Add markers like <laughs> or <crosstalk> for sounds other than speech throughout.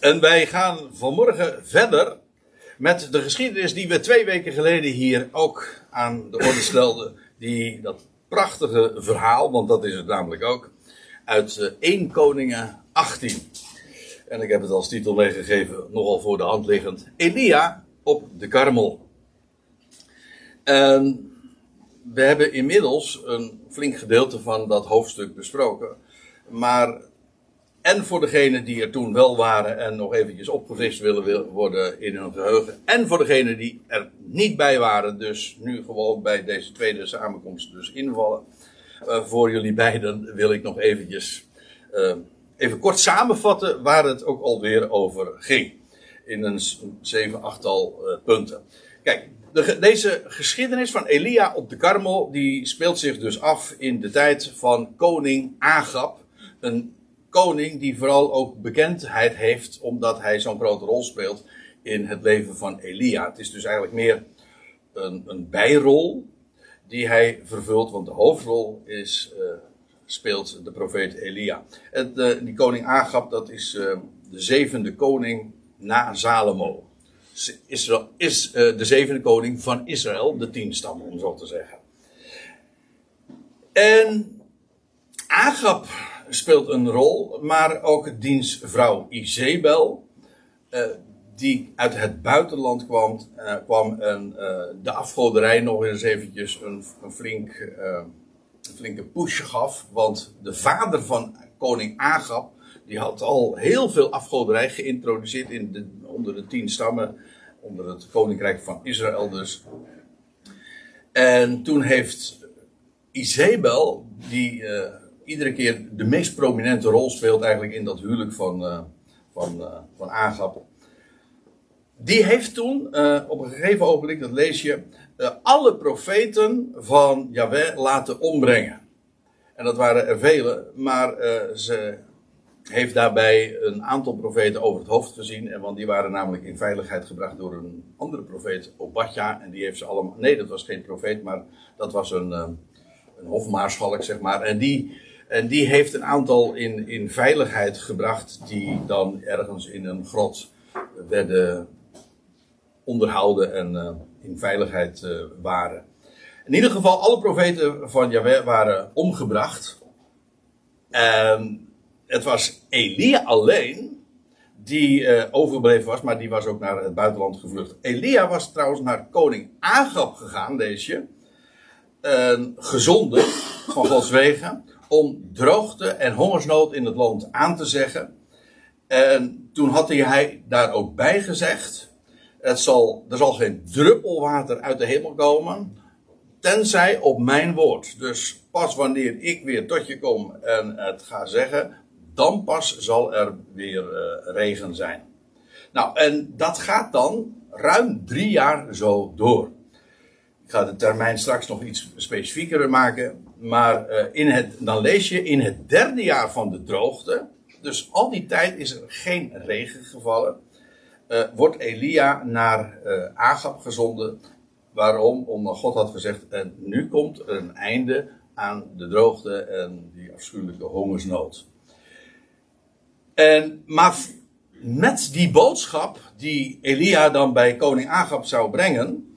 En wij gaan vanmorgen verder met de geschiedenis die we twee weken geleden hier ook aan de orde stelden. Die, dat prachtige verhaal, want dat is het namelijk ook, uit uh, 1 Koningen 18. En ik heb het als titel meegegeven, nogal voor de hand liggend. Elia op de Karmel. En we hebben inmiddels een flink gedeelte van dat hoofdstuk besproken. Maar en voor degenen die er toen wel waren en nog eventjes opgefrist willen worden in hun geheugen. En voor degenen die er niet bij waren, dus nu gewoon bij deze tweede samenkomst dus invallen. Uh, voor jullie beiden wil ik nog eventjes uh, even kort samenvatten waar het ook alweer over ging. In een zeven, achttal uh, punten. Kijk, de, deze geschiedenis van Elia op de Karmel, die speelt zich dus af in de tijd van koning Agab. Een koning die vooral ook bekendheid heeft omdat hij zo'n grote rol speelt in het leven van Elia. Het is dus eigenlijk meer een, een bijrol die hij vervult, want de hoofdrol is, uh, speelt de profeet Elia. En uh, die koning Agab, dat is uh, de zevende koning na Salomo. Israël is de zevende koning van Israël, de tien stammen om zo te zeggen. En Agab speelt een rol, maar ook diens vrouw Izebel, uh, die uit het buitenland kwam, uh, kwam en uh, de afgoderij nog eens eventjes een, een, flink, een flinke push gaf. Want de vader van koning Agab, die had al heel veel afgoderij geïntroduceerd in de, onder de tien stammen, onder het koninkrijk van Israël dus. En toen heeft Izebel, die iedere keer de meest prominente rol speelt eigenlijk in dat huwelijk van, uh, van, uh, van Agap. Die heeft toen uh, op een gegeven ogenblik, dat lees je, alle profeten van Yahweh laten ombrengen. En dat waren er vele, maar ze heeft daarbij een aantal profeten over het hoofd gezien. En want die waren namelijk in veiligheid gebracht door een andere profeet, Obadja. En die heeft ze allemaal. Nee, dat was geen profeet, maar dat was een, een hofmaarschalk, zeg maar. En die en die heeft een aantal in, in veiligheid gebracht, die dan ergens in een grot werden onderhouden en uh, in veiligheid uh, waren. In ieder geval, alle profeten van Yahweh waren omgebracht. En het was Elia alleen die uh, overgebleven was, maar die was ook naar het buitenland gevlucht. Elia was trouwens naar koning Agab gegaan, deze je. gezonden van Gods wegen om droogte en hongersnood in het land aan te zeggen. En toen had hij daar ook bij gezegd: het zal, er zal geen druppel water uit de hemel komen, tenzij op mijn woord. Dus pas wanneer ik weer tot je kom en het ga zeggen, dan pas zal er weer uh, regen zijn. Nou, en dat gaat dan ruim drie jaar zo door. Ik ga de termijn straks nog iets specifieker maken. Maar uh, in het, dan lees je in het derde jaar van de droogte. Dus al die tijd is er geen regen gevallen. Uh, wordt Elia naar uh, Agab gezonden. Waarom? Omdat God had gezegd: nu komt een einde aan de droogte en die afschuwelijke hongersnood. En, maar met die boodschap die Elia dan bij koning Agab zou brengen,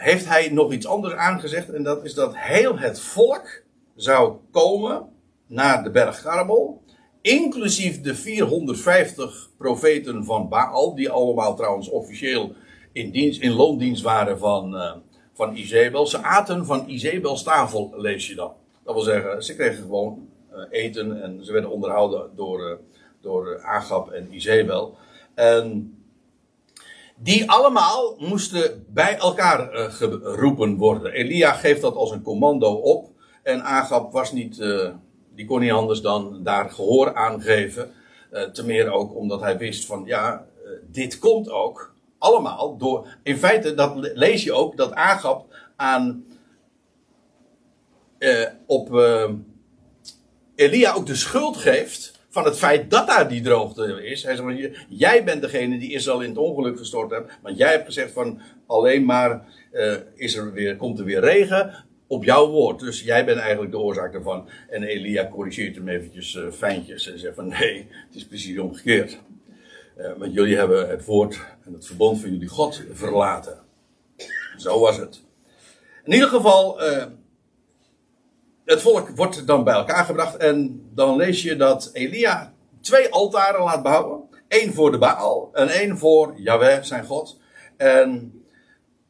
heeft hij nog iets anders aangezegd. En dat is dat heel het volk zou komen naar de berg Karmel. Inclusief de 450 profeten van Baal. Die allemaal trouwens officieel in, dienst, in loondienst waren van, uh, van Izebel. Ze aten van Izebels tafel, lees je dan. Dat wil zeggen, ze kregen gewoon uh, eten en ze werden onderhouden door, uh, door Agab en Izebel. En die allemaal moesten bij elkaar uh, geroepen worden. Elia geeft dat als een commando op. En Agab was niet, uh, die kon niet anders dan daar gehoor aan geven. Uh, te meer ook omdat hij wist van ja, dit komt ook allemaal door. In feite, dat lees je ook, dat Agab aan op Elia ook de schuld geeft van het feit dat daar die droogte is. Hij zegt, jij bent degene die Israël in het ongeluk gestort hebt. Want jij hebt gezegd van alleen maar uh, is er weer, komt er weer regen. op jouw woord. Dus jij bent eigenlijk de oorzaak daarvan. En Elia corrigeert hem eventjes uh, fijntjes en zegt van nee, het is precies omgekeerd. Uh, want jullie hebben het woord en het verbond van jullie God verlaten. Zo was het. In ieder geval, het volk wordt dan bij elkaar gebracht en dan lees je dat Elia twee altaren laat bouwen. Eén voor de Baal en één voor Yahweh, zijn God. En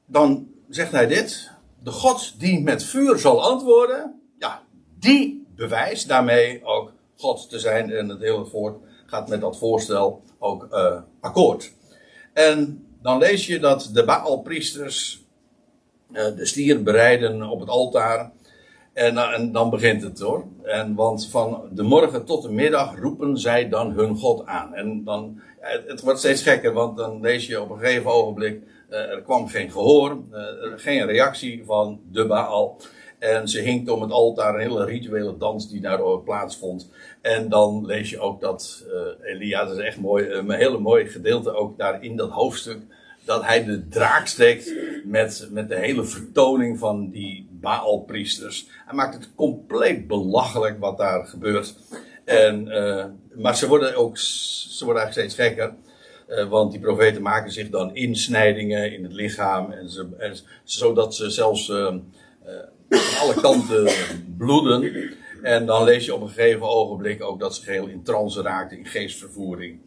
dan zegt hij dit. De God die met vuur zal antwoorden, ja, die bewijst daarmee ook God te zijn. En het hele volk gaat met dat voorstel ook uh, akkoord. En dan lees je dat de Baalpriesters uh, de stier bereiden op het altaar. En, uh, en, dan begint het hoor. En, want van de morgen tot de middag roepen zij dan hun God aan. En dan, het, wordt steeds gekker, want dan lees je op een gegeven ogenblik uh, er kwam geen gehoor, uh, geen reactie van de Baal. En ze hinkt om het altaar een hele rituele dans die daar plaatsvond. En dan lees je ook dat Elia, dat is echt mooi, een hele mooi gedeelte ook daar in dat hoofdstuk. Dat hij de draak steekt met, met de hele vertoning van die Baalpriesters. Hij maakt het compleet belachelijk wat daar gebeurt. En, maar ze worden ook ze worden eigenlijk steeds gekker. Uh, want die profeten maken zich dan insnijdingen in het lichaam. En ze, en, zodat ze zelfs uh, uh, van alle kanten <laughs> bloeden. En dan lees je op een gegeven ogenblik ook dat ze geheel in trance raakten, in geestvervoering.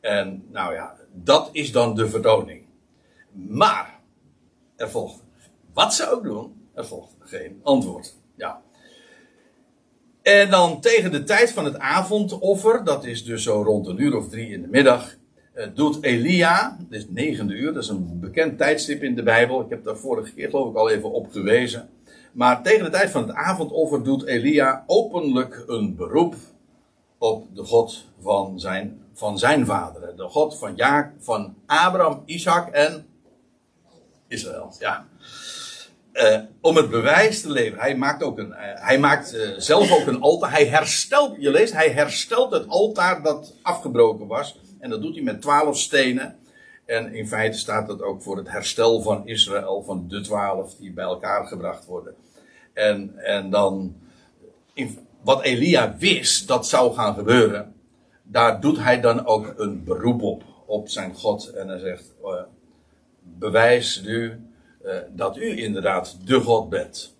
En nou ja, dat is dan de vertoning. Maar, er volgt, wat ze ook doen, er volgt geen antwoord. Ja. En dan tegen de tijd van het avondoffer, dat is dus zo rond een uur of drie in de middag, uh, doet Elia, het is negende uur, dat is een bekend tijdstip in de Bijbel. Ik heb daar vorige keer geloof ik al even op gewezen. Maar tegen de tijd van het avondoffer doet Elia openlijk een beroep op de God van zijn, van zijn vaderen. De God van, ja, van Abraham, Isaac en Israël. Ja. Uh, om het bewijs te leveren. Hij maakt, ook een, uh, hij maakt uh, zelf ook een altaar. Hij herstelt, je leest, hij herstelt het altaar dat afgebroken was. En dat doet hij met twaalf stenen. En in feite staat dat ook voor het herstel van Israël, van de twaalf die bij elkaar gebracht worden. En, en dan, in, wat Elia wist dat zou gaan gebeuren, daar doet hij dan ook een beroep op, op zijn God. En hij zegt, bewijs nu uh, dat u inderdaad de God bent.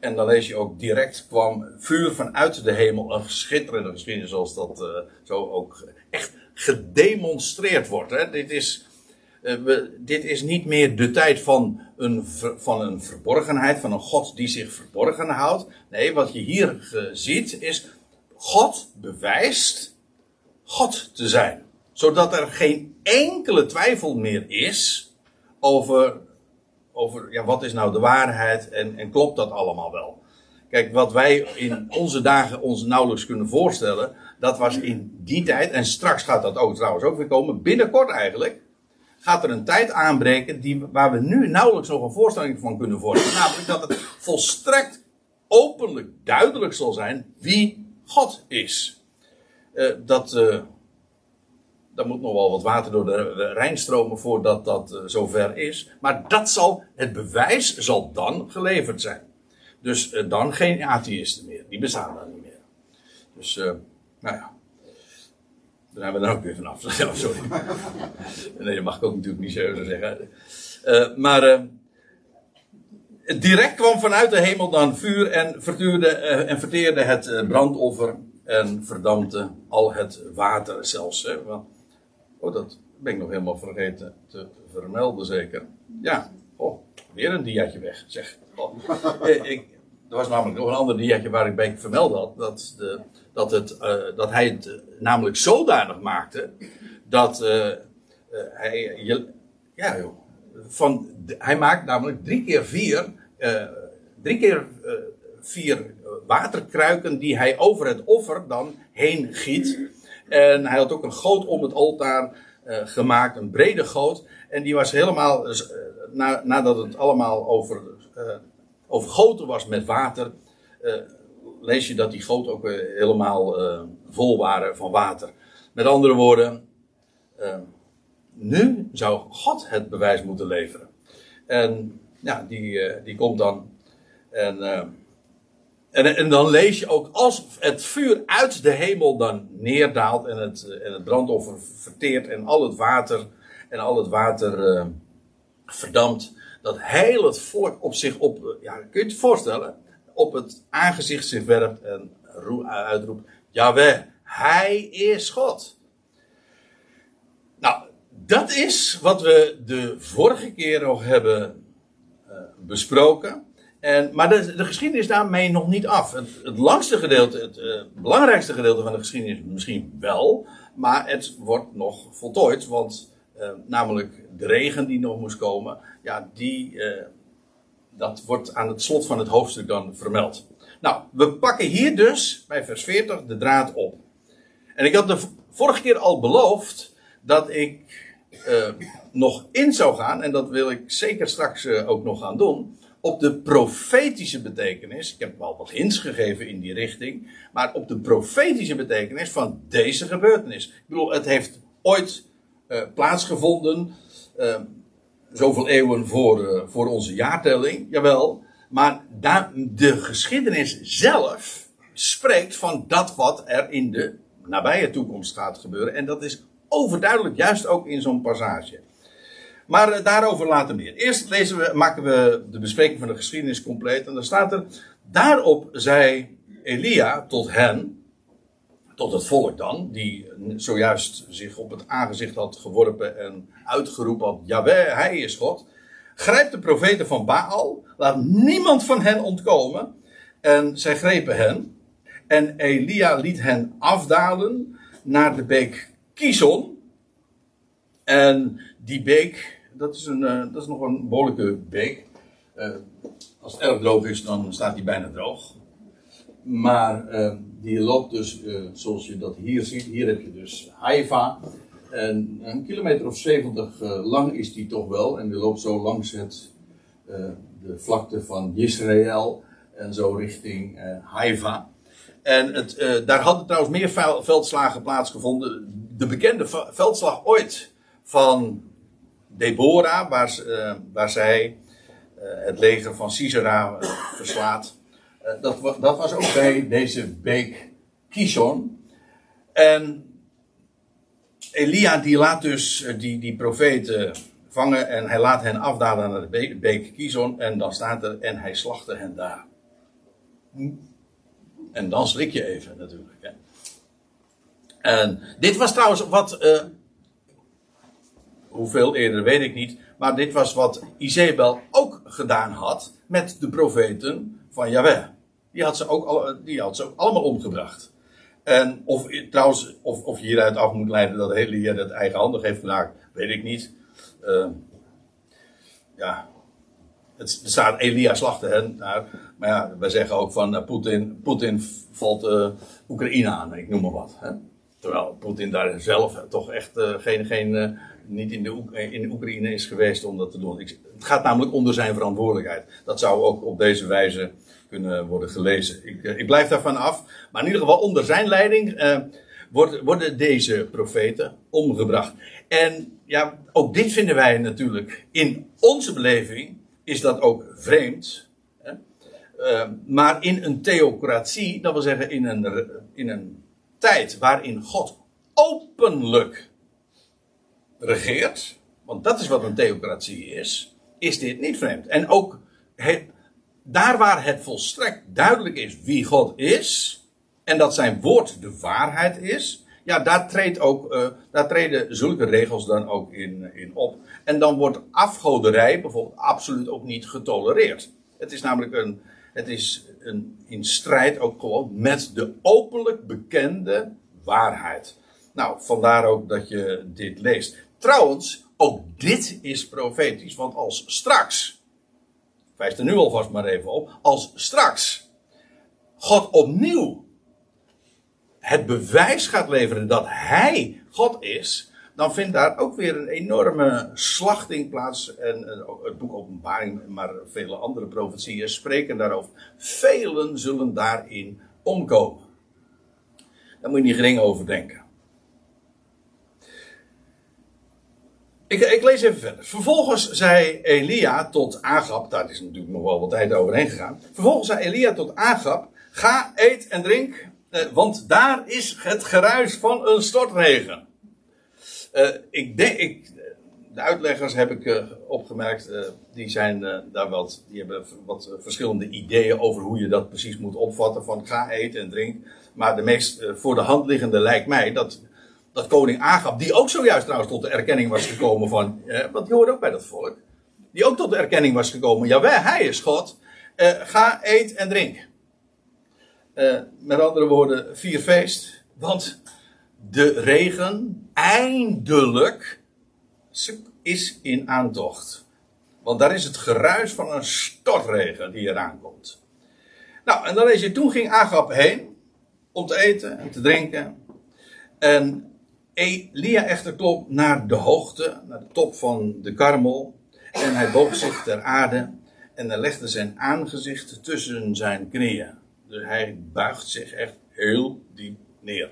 En dan lees je ook direct kwam vuur vanuit de hemel, een schitterende geschiedenis zoals dat uh, zo ook echt gedemonstreerd wordt. Hè. Dit, is, we, dit is niet meer de tijd van een, van een verborgenheid, van een God die zich verborgen houdt. Nee, wat je hier ziet is God bewijst God te zijn. Zodat er geen enkele twijfel meer is over, over ja, wat is nou de waarheid en, en klopt dat allemaal wel. Kijk, wat wij in onze dagen ons nauwelijks kunnen voorstellen, dat was in die tijd, en straks gaat dat ook trouwens ook weer komen, binnenkort eigenlijk, gaat er een tijd aanbreken die, waar we nu nauwelijks nog een voorstelling van kunnen voorstellen. Namelijk dat het volstrekt openlijk duidelijk zal zijn wie God is. Uh, dat, uh, daar moet nog wel wat water door de Rijn stromen voordat dat uh, zover is. Maar dat zal, het bewijs zal dan geleverd zijn. Dus dan geen atheïsten meer. Die bestaan dan niet meer. Dus nou ja. Daar zijn we dan ook weer vanaf. Ja, <laughs> sorry. Nee, dat mag ik ook natuurlijk niet zo zeggen. Uh, maar uh, direct kwam vanuit de hemel dan vuur en, uh, en verteerde het brandoffer en verdampte al het water zelfs. Hè. Oh, dat ben ik nog helemaal vergeten te vermelden zeker. Ja, oh, weer een diaatje weg, zeg. Oh, <laughs> ik, er was namelijk nog een ander diaatje waar ik bij vermeld had. Dat, de, dat, het, uh, dat hij het uh, namelijk zodanig maakte. Dat uh, hij. Je, ja, joh. Van, hij maakt namelijk drie keer vier. drie keer vier waterkruiken die hij over het offer dan heen giet. En hij had ook een goot om het altaar gemaakt, een brede goot. En die was helemaal. Na, nadat het allemaal over overgoten was met water, lees je dat die goot ook helemaal vol waren van water. Met andere woorden, nu zou God het bewijs moeten leveren. En ja, die, die komt dan. En, en, en, dan lees je ook als het vuur uit de hemel dan neerdaalt en het, en het brandoffer verteert en al het water en al het water uh, verdampt, dat heel het volk op zich op, ja, kun je het voorstellen, op het aangezicht zich werpt en uitroept, Jawel, hij is God. Nou, dat is wat we de vorige keer nog hebben besproken. En, maar de, de, geschiedenis daarmee nog niet af. Het, het langste gedeelte, het uh, belangrijkste gedeelte van de geschiedenis misschien wel. Maar het wordt nog voltooid. Want uh, namelijk de regen die nog moest komen. Ja, die, dat wordt aan het slot van het hoofdstuk dan vermeld. Nou, we pakken hier dus bij vers 40 de draad op. En ik had de vorige keer al beloofd dat ik nog in zou gaan, en dat wil ik zeker straks ook nog gaan doen, op de profetische betekenis. Ik heb wel wat hints gegeven in die richting, maar op de profetische betekenis van deze gebeurtenis. Ik bedoel, het heeft ooit uh, plaatsgevonden, zoveel eeuwen voor, voor onze jaartelling, jawel. Maar de geschiedenis zelf spreekt van dat wat er in de nabije toekomst gaat gebeuren. En dat is overduidelijk, juist ook in zo'n passage. Maar uh, daarover later meer. Eerst lezen we, maken we de bespreking van de geschiedenis compleet. En dan staat er: Daarop zei Elia tot hen, tot het volk dan, die zojuist zich op het aangezicht had geworpen en uitgeroepen had: Jawel, hij is God. Grijp de profeten van Baal, laat niemand van hen ontkomen. En zij grepen hen. En Elia liet hen afdalen naar de beek Kison. En die beek, dat is, een, uh, dat is nog een behoorlijke beek. Uh, als het erg droog is, dan staat die bijna droog. Maar uh, die loopt dus, zoals je dat hier ziet. Hier heb je dus Haifa. En een kilometer of 70 lang is die toch wel. En die loopt zo langs het, de vlakte van Israël. En zo richting Haifa. En het, daar hadden trouwens meer veldslagen plaatsgevonden. De bekende veldslag ooit van Deborah, waar, uh, waar zij uh, het leger van Sisera verslaat. dat, dat, was ook bij deze beek Kishon. En Elia die laat dus die, die profeten vangen en hij laat hen afdalen naar de beek, Kishon. En dan staat er, en hij slachtte hen daar. En dan schrik je even natuurlijk. Hè. En dit was trouwens wat. Hoeveel eerder weet ik niet. Maar dit was wat Izebel ook gedaan had met de profeten van Yahweh. Die had ze ook, al, die had ze ook allemaal omgebracht. En of trouwens, of, of je hieruit af moet leiden dat Elia dat eigenhandig heeft gedaan, weet ik niet. Uh, ja, het staat Elia slachten hen. Nou, maar ja, wij zeggen ook van uh, Poetin, Poetin valt uh, Oekraïne aan, ik noem maar wat. Hè? Terwijl Poetin daar zelf toch echt uh, geen, geen niet in de, in Oekraïne is geweest om dat te doen. Het gaat namelijk onder zijn verantwoordelijkheid. Dat zou ook op deze wijze kunnen worden gelezen. Ik, ik blijf daarvan af. Maar in ieder geval onder zijn leiding worden, worden deze profeten omgebracht. En ja, ook dit vinden wij natuurlijk in onze beleving is dat ook vreemd. Hè? Maar in een theocratie, dat wil zeggen in een, in een tijd waarin God openlijk regeert, want dat is wat een theocratie is, is dit niet vreemd. En ook daar waar het volstrekt duidelijk is wie God is, en dat zijn woord de waarheid is, ja, daar, treedt ook, uh, daar treden zulke regels dan ook in, in op. En dan wordt afgoderij bijvoorbeeld absoluut ook niet getolereerd. Het is namelijk een, het is een, in strijd ook gewoon met de openlijk bekende waarheid. Nou, vandaar ook dat je dit leest. Trouwens, ook dit is profetisch, want als straks, wijst er nu alvast maar even op, als straks God opnieuw het bewijs gaat leveren dat hij God is, dan vindt daar ook weer een enorme slachting plaats. En het boek Openbaring, maar vele andere profetieën spreken daarover. Velen zullen daarin omkomen. Daar moet je niet gering over denken. Ik, ik, lees even verder. Vervolgens zei Elia tot Agab, daar is natuurlijk nog wel wat tijd overheen gegaan. Vervolgens zei Elia tot Agab, ga, eet en drink, eh, want daar is het geruis van een stortregen. Uh, ik denk, ik, de uitleggers heb ik uh, opgemerkt, uh, die zijn daar wat, die hebben wat verschillende ideeën over hoe je dat precies moet opvatten. Van ga eten en drink. Maar de meest voor de hand liggende lijkt mij dat dat koning Agab, die ook zojuist trouwens tot de erkenning was gekomen van, eh, want die hoort ook bij dat volk, die ook tot de erkenning was gekomen, jawel, hij is God, eh, ga, eet en drink. Eh, met andere woorden, vier feest, want de regen eindelijk is in aantocht. Want daar is het geruis van een stortregen die eraan komt. Nou, en dan is je, toen ging Agab heen om te eten en te drinken. En Elia echter klom naar de hoogte, naar de top van de karmel. En hij boog zich ter aarde. En hij legde zijn aangezicht tussen zijn knieën. Dus hij buigt zich echt heel diep neer.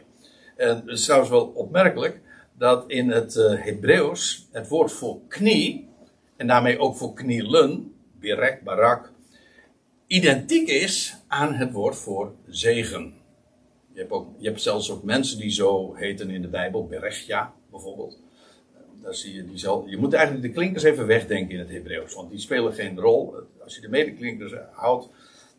En het is trouwens wel opmerkelijk dat in het uh, Hebreeuws het woord voor knie, en daarmee ook voor knielen, birek, barak, identiek is aan het woord voor zegen. Je hebt, ook, je hebt zelfs ook mensen die zo heten in de Bijbel, Berechja bijvoorbeeld. Daar zie je, diezelfde, je moet eigenlijk de klinkers even wegdenken in het Hebreeuws, want die spelen geen rol. Als je de medeklinkers houdt,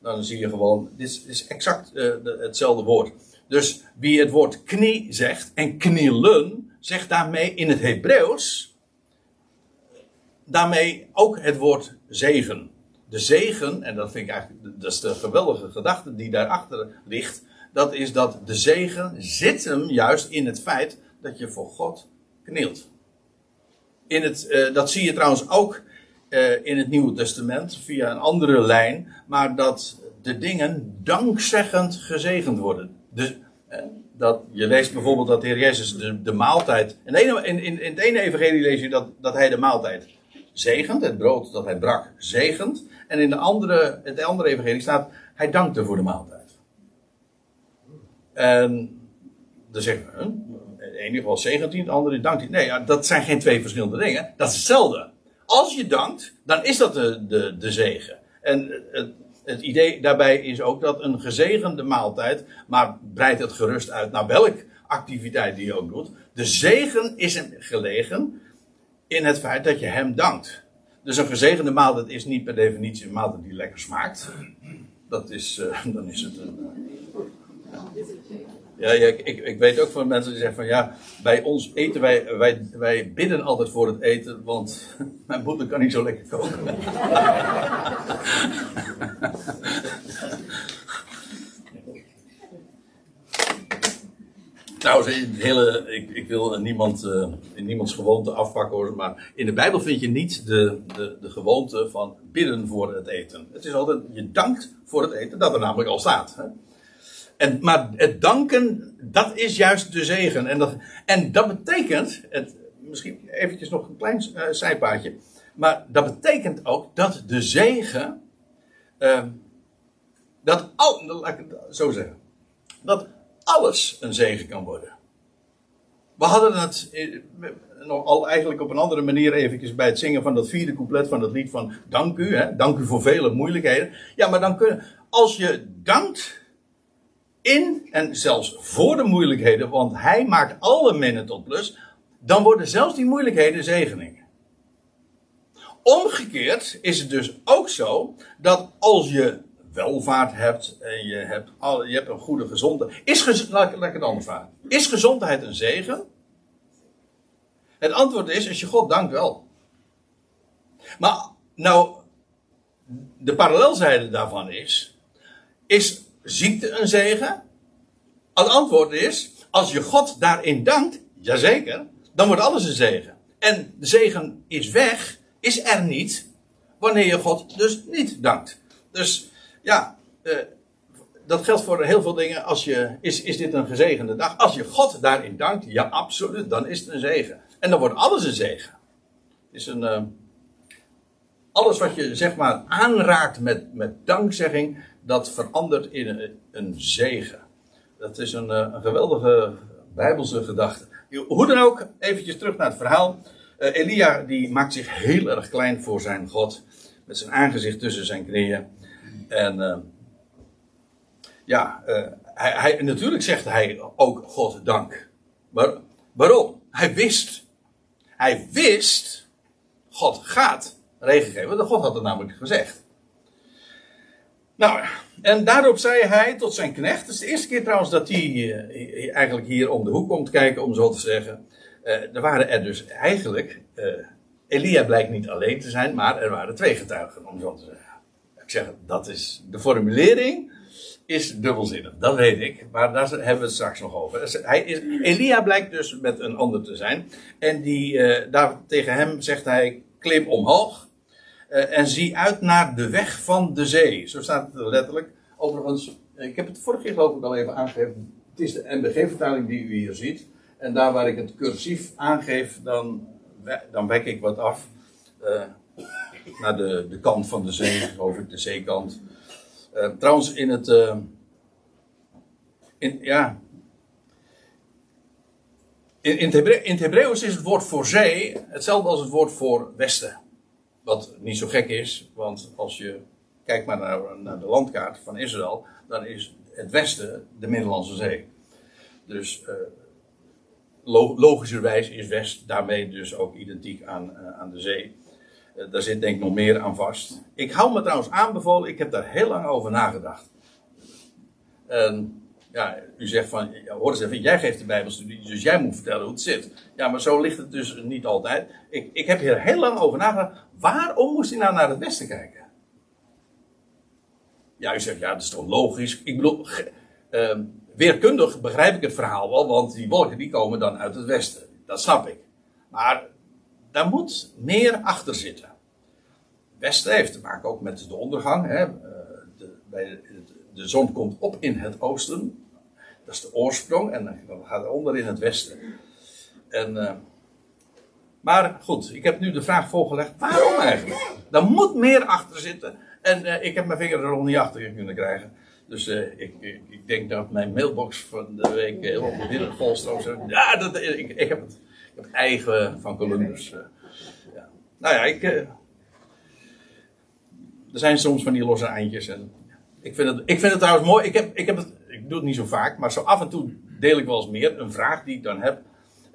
dan zie je gewoon, dit is, exact uh, hetzelfde woord. Dus wie het woord knie zegt en knielen, zegt daarmee in het Hebreeuws, daarmee ook het woord zegen. De zegen, en dat vind ik eigenlijk, dat is de geweldige gedachte die daarachter ligt, dat is dat de zegen zit hem juist in het feit dat je voor God knielt. In het, uh, dat zie je trouwens ook uh, in het Nieuwe Testament via een andere lijn, maar dat de dingen dankzeggend gezegend worden. Dus, uh, dat, je leest bijvoorbeeld dat de Heer Jezus de, de maaltijd. In, in, in, in het ene evangelie lees je dat, dat hij de maaltijd zegent, het brood dat hij brak, zegent. En in de andere, het andere evangelie staat, hij dankte voor de maaltijd. En dan zeggen we, in ieder geval 17, de andere dankt hij. Nee, dat zijn geen twee verschillende dingen. Dat is hetzelfde. Als je dankt, dan is dat de, de, de zegen. En het, het idee daarbij is ook dat een gezegende maaltijd, maar breidt het gerust uit naar welke activiteit die je ook doet. De zegen is gelegen in het feit dat je hem dankt. Dus een gezegende maaltijd is niet per definitie een maaltijd die lekker smaakt. Dat is, uh, dan is het een, ja, ja ik, ik, weet ook van mensen die zeggen van ja, bij ons eten wij, wij, wij bidden altijd voor het eten, want <laughs> mijn moeder kan niet zo lekker koken. <laughs> Nou, hele, ik, ik wil niemand, uh, niemands gewoonte afpakken hoor, maar in de Bijbel vind je niet de, de, de gewoonte van bidden voor het eten. Het is altijd, je dankt voor het eten, dat er namelijk al staat. Hè? En, maar het danken, dat is juist de zegen. En dat, en dat betekent, het, misschien eventjes nog een klein uh, zijpaadje. Maar dat betekent ook dat de zegen, uh, dat al, laat ik het zo zeggen, dat alles een zegen kan worden. We hadden het eh, nog al eigenlijk op een andere manier eventjes bij het zingen van dat vierde couplet van het lied van dank u, hè, dank u voor vele moeilijkheden. Ja, maar dan kun als je dankt, in en zelfs voor de moeilijkheden, want hij maakt alle minnen tot plus, dan worden zelfs die moeilijkheden zegeningen. Omgekeerd is het dus ook zo dat als je welvaart hebt en je hebt, al, je hebt een goede gezondheid. Is gez, laat ik het anders vragen. Is gezondheid een zegen? Het antwoord is, als je God dankt wel. Maar nou, de parallelzijde daarvan is, is ziekte een zegen? Het antwoord is, als je God daarin dankt, jazeker, dan wordt alles een zegen. En de zegen is weg, is er niet, wanneer je God dus niet dankt. Dus ja, eh, dat geldt voor heel veel dingen. Als je, is, is dit een gezegende dag? Als je God daarin dankt, ja absoluut, dan is het een zegen. En dan wordt alles een zegen. Is een, uh, alles wat je zeg maar aanraakt met, met dankzegging, dat verandert in een, zegen. Dat is een, eh, een geweldige bijbelse gedachte. Hoe dan ook, eventjes terug naar het verhaal. Eh, Elia die maakt zich heel erg klein voor zijn God. Met zijn aangezicht tussen zijn knieën. En uh, ja, hij, hij, natuurlijk zegt hij ook God dank. Maar waarom? Hij wist. Hij wist. God gaat regen geven. God had het namelijk gezegd. Nou, en daarop zei hij tot zijn knecht. Het is de eerste keer trouwens dat hij uh, eigenlijk hier om de hoek komt kijken, om zo te zeggen. Uh, er waren er dus eigenlijk. Uh, Elia blijkt niet alleen te zijn, maar er waren twee getuigen, om zo te zeggen. Ik zeg, dat is de formulering is dubbelzinnig, dat weet ik, maar daar hebben we het straks nog over. Dus hij Elia blijkt dus met een ander te zijn, en die, daar tegen hem zegt hij: klim omhoog en zie uit naar de weg van de zee. Zo staat het letterlijk. Overigens, ik heb het vorige keer geloof ik al even aangegeven. Het is de MBG-vertaling die u hier ziet. En daar waar ik het cursief aangeef, dan, dan wek ik wat af. Uh, naar de, de kant van de zee, geloof ik, de zeekant. Uh, trouwens, in het. in, ja. In, in, is het woord voor zee hetzelfde als het woord voor westen. Wat niet zo gek is, want als je kijkt maar naar, naar, de landkaart van Israël, dan is het westen de Middellandse Zee. Dus uh, logischerwijs is West daarmee dus ook identiek aan, uh, aan de zee. Uh, daar zit denk ik nog meer aan vast. Ik hou me trouwens aanbevolen, ik heb daar heel lang over nagedacht. En ja, u zegt van, hoor eens even, jij geeft de Bijbelstudie, dus jij moet vertellen hoe het zit. Ja, maar zo ligt het dus niet altijd. Ik, ik heb hier heel lang over nagedacht, waarom moest hij nou naar het westen kijken? Ja, u zegt, ja, dat is toch logisch. Ik bedoel, uh, weerkundig begrijp ik het verhaal wel, want die wolken die komen dan uit het westen. Dat snap ik. Maar daar moet meer achter zitten. Westen heeft te maken ook met de ondergang. Hè. De, bij de zon komt op in het oosten. Dat is de oorsprong. En dan gaat onder in het westen. En, uh, maar goed, ik heb nu de vraag voorgelegd. Waarom eigenlijk? Daar moet meer achter zitten. En uh, ik heb mijn vinger er nog niet achter kunnen krijgen. Dus uh, ik, ik, ik, denk dat mijn mailbox van de week helemaal binnen volstroomt. Ja, dat, ik, ik, heb het. Ik heb eigen van Columbus. ja. Nou ja, ik. er zijn soms van die losse eindjes. En ik vind, het, ik vind het trouwens mooi. Ik, heb, ik, heb het, ik doe het niet zo vaak, maar zo af en toe deel ik wel eens meer. Een vraag die ik dan heb.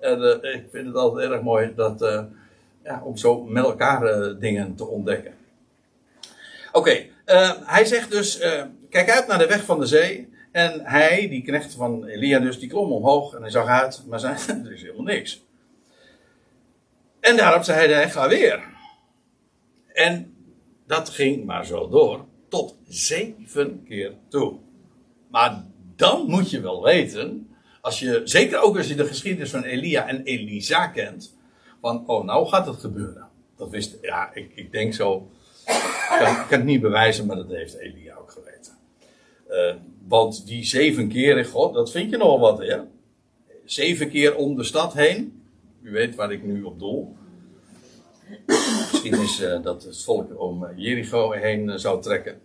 En, uh, ik vind het altijd erg mooi dat, uh, ja, om zo met elkaar uh, dingen te ontdekken. Oké, hij zegt dus: kijk uit naar de weg van de zee. En hij, die knecht van Elia, dus, die klom omhoog en hij zag uit, maar zei: <laughs> er is helemaal niks. En daarop zei hij: ga weer. En dat ging maar zo door tot zeven keer toe. Maar dan moet je wel weten, als je, zeker ook als je de geschiedenis van Elia en Elisa kent, van, oh, nou gaat het gebeuren. Dat wist, ja, ik, ik denk zo, ik kan, kan het niet bewijzen, maar dat heeft Elia ook geweten. Uh, want die zeven keer, god, dat vind je nogal wat, hè? Zeven keer om de stad heen. U weet waar ik nu op doel. Misschien is uh, dat het volk om Jericho heen uh, zou trekken.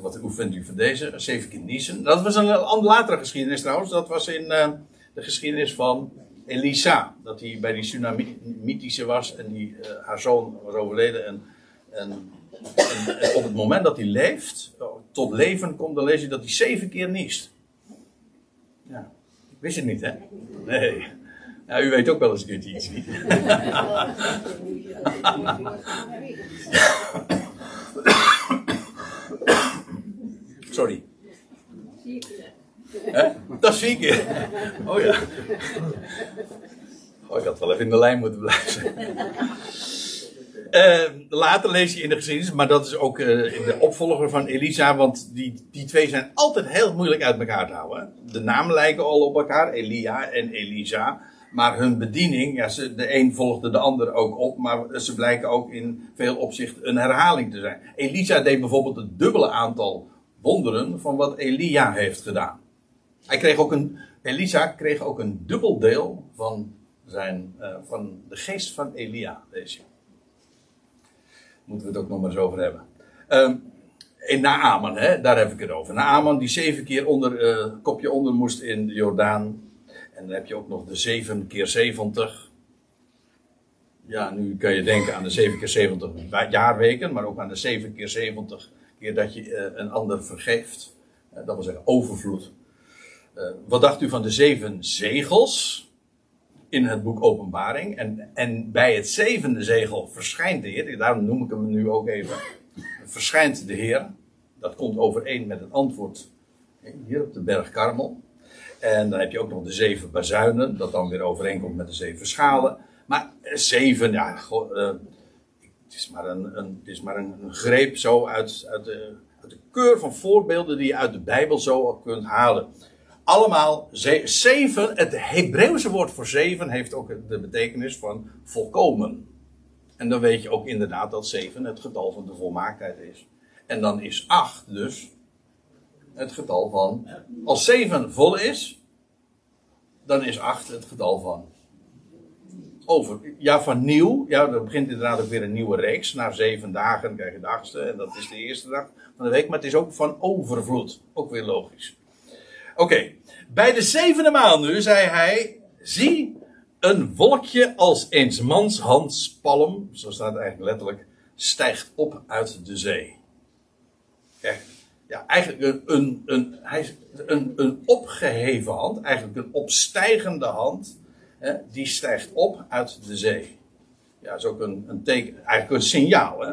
Wat, hoe vindt u van deze? Zeven keer niezen. Dat was een, latere geschiedenis trouwens. Dat was in de geschiedenis van Elisa. Dat hij bij die tsunamitische was en die, haar zoon was overleden. En, en, en, en, op het moment dat hij leeft, tot leven komt, dan lees je dat hij zeven keer niest. Ja, wist je het niet hè? Nee. Ja, u weet ook wel eens een keertje iets niet. <laughs> <laughs> Sorry. Hè? Dat vier keer. Oh ja. Oh, ik had wel even in de lijn moeten blijven. Uh, later lees je in de geschiedenis, maar dat is ook uh, de opvolger van Elisa, want die, die twee zijn altijd heel moeilijk uit elkaar te houden. De namen lijken al op elkaar, Elia en Elisa. Maar hun bediening, ja, ze, de een volgde de ander ook op, maar ze blijken ook in veel opzichten een herhaling te zijn. Elisa deed bijvoorbeeld het dubbele aantal wonderen van wat Elia heeft gedaan. Hij kreeg ook een, Elisa kreeg ook een dubbel deel van, zijn, uh, van de geest van Elia, deze. Moeten we het ook nog maar eens over hebben. Um, in Naaman, hè, daar heb ik het over. Naaman die zeven keer onder, uh, kopje onder moest in de Jordaan. En dan heb je ook nog de 7 keer 70. ja, nu kan je denken aan de 7 keer 70 jaarweken, maar ook aan de 7 keer 70 keer dat je uh, een ander vergeeft. Uh, dat wil zeggen overvloed. Uh, wat dacht u van de zeven zegels in het boek Openbaring? En, en bij het zevende zegel verschijnt de Heer, daarom noem ik hem nu ook even. Verschijnt de Heer. Dat komt overeen met het antwoord hier op de berg Karmel. En dan heb je ook nog de zeven bazuinen, dat dan weer overeenkomt met de zeven schalen. Maar zeven, ja, het is maar een, een, is maar een, greep zo uit, uit, de, uit, de, keur van voorbeelden die je uit de Bijbel zo kunt halen. Allemaal zeven, het Hebreeuwse woord voor zeven heeft ook de betekenis van volkomen. En dan weet je ook inderdaad dat zeven het getal van de volmaaktheid is. En dan is acht dus het getal van. Als 7 vol is, dan is 8 het getal van. Over. Ja, van nieuw. Ja, dan begint inderdaad ook weer een nieuwe reeks. Na zeven dagen krijg je de achtste. En dat is de eerste dag van de week. Maar het is ook van overvloed. Ook weer logisch. Oké. Bij de zevende maand nu zei hij. Zie een wolkje als eens mans handspalm. Zo staat het eigenlijk letterlijk. Stijgt op uit de zee. Ja, eigenlijk een, een, een, een, een opgeheven hand, eigenlijk een opstijgende hand, hè, die stijgt op uit de zee. Ja, is ook een, een teken, eigenlijk een signaal. Hè?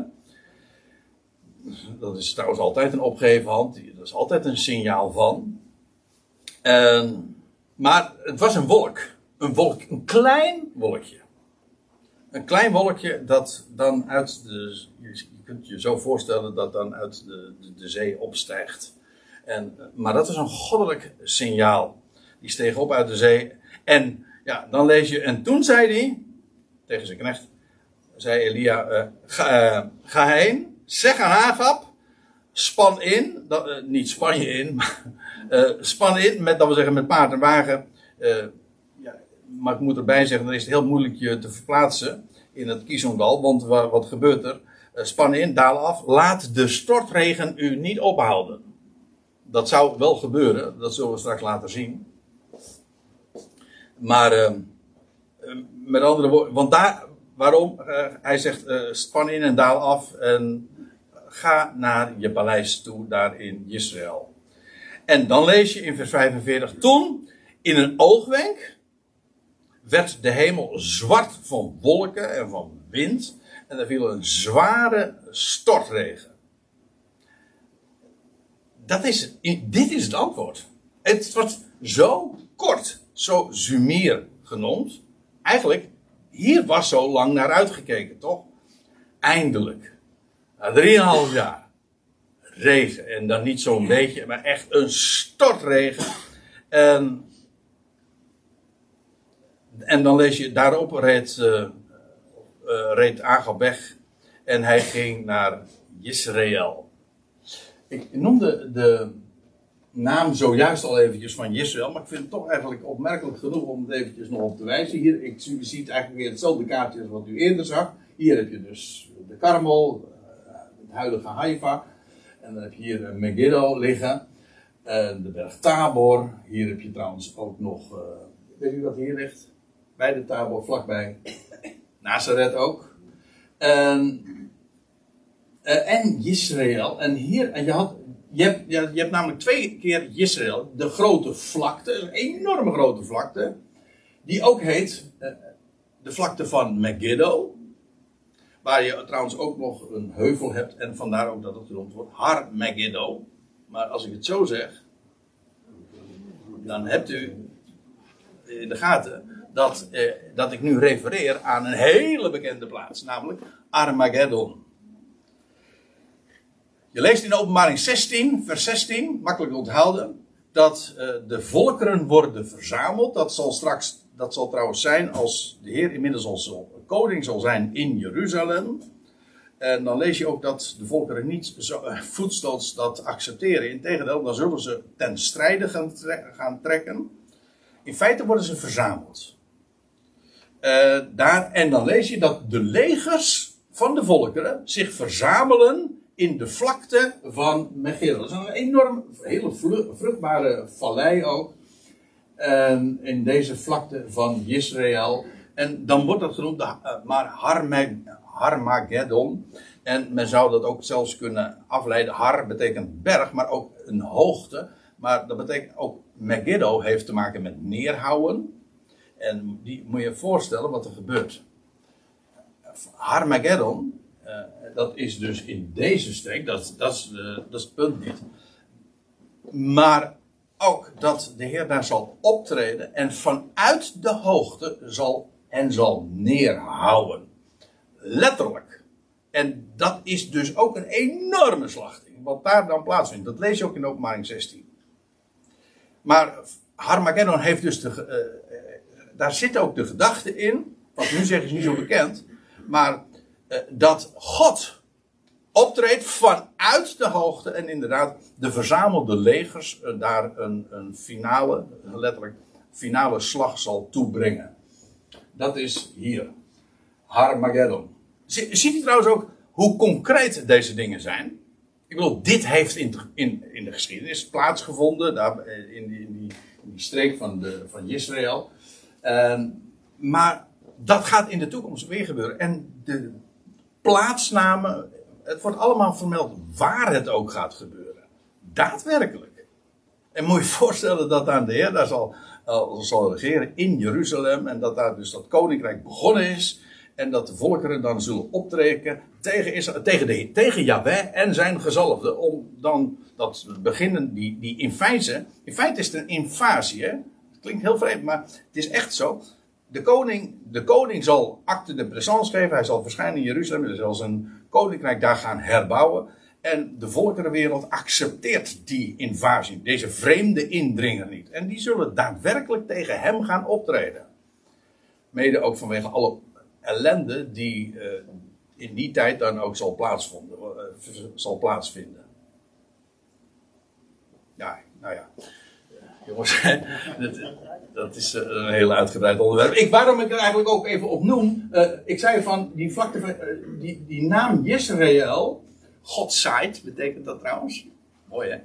Dat is trouwens altijd een opgeheven hand, dat is altijd een signaal van. En, maar het was een wolk, een wolk, een klein wolkje. Een klein wolkje dat dan uit de, kunt je zo voorstellen dat dan uit de, de, de zee opstijgt. En, maar dat is een goddelijk signaal. Die steeg op uit de zee. En ja, dan lees je. En toen zei hij tegen zijn knecht. Zei Elia: uh, ga, uh, ga, heen. Zeg aan Hagab. Span in. Dat, uh, niet span je in. Maar span in. Met, dat we zeggen met paard en wagen. ja, maar ik moet erbij zeggen: dan is het heel moeilijk je te verplaatsen. In het Kizondal. Want wat gebeurt er? Eh, span in, daal af. Laat de stortregen u niet ophouden. Dat zou wel gebeuren, dat zullen we straks laten zien. Maar uh, met andere woorden, want daar, waarom? Uh, hij zegt: uh, span in en daal af en ga naar je paleis toe, daar in Israël. En dan lees je in vers 45: Toen, in een oogwenk, werd de hemel zwart van wolken en van wind. En er viel een zware stortregen. Dat is, dit is het antwoord. Het wordt zo kort, zo Zumier genoemd. Eigenlijk, hier was zo lang naar uitgekeken, toch? Eindelijk. Na drieënhalf jaar. Regen. En dan niet zo'n beetje, maar echt een stortregen. En, en dan lees je, daarop reed uh, uh, reed Agab weg en hij ging naar Israël. Ik noemde de naam zojuist al eventjes van Israël, maar ik vind het toch eigenlijk opmerkelijk genoeg om het eventjes nog op te wijzen. Hier, ik, u ziet eigenlijk weer hetzelfde kaartje als wat u eerder zag. Hier heb je dus de Karmel, eh, het huidige Haifa. En dan heb je hier Megiddo liggen. de berg Tabor. Hier heb je trouwens ook nog, uh, weet u wat hier ligt? Bij de Tabor, vlakbij. <coughs> Nazareth ook. En, en Israël. En hier, en je, had, je, hebt, hebt namelijk twee keer Israël. De grote vlakte, een enorme grote vlakte. Die ook heet uh, de vlakte van Megiddo. Waar je trouwens ook nog een heuvel hebt. En vandaar ook dat het genoemd wordt Har Megiddo. Maar als ik het zo zeg. Dan hebt u in de gaten dat, eh, dat ik nu refereer aan een hele bekende plaats, namelijk Armageddon. Je leest in openbaring 16, vers 16, makkelijk onthouden, dat eh, de volkeren worden verzameld. Dat zal straks, dat zal trouwens zijn als de Heer inmiddels als koning zal zijn in Jeruzalem. En dan lees je ook dat de volkeren niet zo, uh, voetstoots dat accepteren. Integendeel, dan zullen ze ten strijde gaan, gaan trekken. In feite worden ze verzameld. Daar, en dan lees je dat de legers van de volkeren zich verzamelen in de vlakte van Megiddo. Dat is een enorm, hele vruchtbare vallei ook. En in deze vlakte van Israël. En dan wordt dat genoemd, uh, maar Harmageddon. En men zou dat ook zelfs kunnen afleiden. Har betekent berg, maar ook een hoogte. Maar dat betekent ook Megiddo heeft te maken met neerhouden. En die moet je je voorstellen wat er gebeurt. Harmageddon, uh, dat is dus in deze streek, dat, dat, is, dat is het punt niet. Maar ook dat de Heer daar zal optreden en vanuit de hoogte zal en zal neerhouden. Letterlijk. En dat is dus ook een enorme slachting, wat daar dan plaatsvindt. Dat lees je ook in openbaring 16. Maar Harmageddon heeft dus de, uh, daar zit ook de gedachte in, wat nu zeg is niet zo bekend, maar dat God optreedt vanuit de hoogte en inderdaad de verzamelde legers uh, daar een, een finale, letterlijk finale slag zal toebrengen. Dat is hier. Harmageddon. Ziet u trouwens ook hoe concreet deze dingen zijn? Ik bedoel, dit heeft in, in, in de geschiedenis plaatsgevonden, daar eh, in die, die, streek van, de, van Israël. Uh, maar dat gaat in de toekomst weer gebeuren. En de plaatsnamen, het wordt allemaal vermeld waar het ook gaat gebeuren. Daadwerkelijk. En moet je voorstellen dat aan de Heer daar zal, uh, zal regeren in Jeruzalem. En dat daar dus dat koninkrijk begonnen is. En dat de volkeren dan zullen optreden tegen, Israël, tegen, de, tegen Yahweh en zijn gezalfde. Om dan dat beginnen, die, die in feite, in feite is het een invasie. Het klinkt heel vreemd, maar het is echt zo. De koning, de koning zal acte de présence geven. Hij zal verschijnen in Jeruzalem. Hij zal zijn koninkrijk daar gaan herbouwen. En de volkerenwereld accepteert die invasie, deze vreemde indringer niet. En die zullen daadwerkelijk tegen hem gaan optreden. Mede ook vanwege alle ellende die uh, in die tijd dan ook zal, plaatsvinden, uh, zal plaatsvinden. Ja, nou ja. Jongens, <laughs> dat, dat, is eh, een heel uitgebreid onderwerp. Ik, waarom ik er eigenlijk ook even op noem. Uh, ik zei van die vlakte van, die, die naam Jezreel. God zaait, betekent dat trouwens. Mooi hè?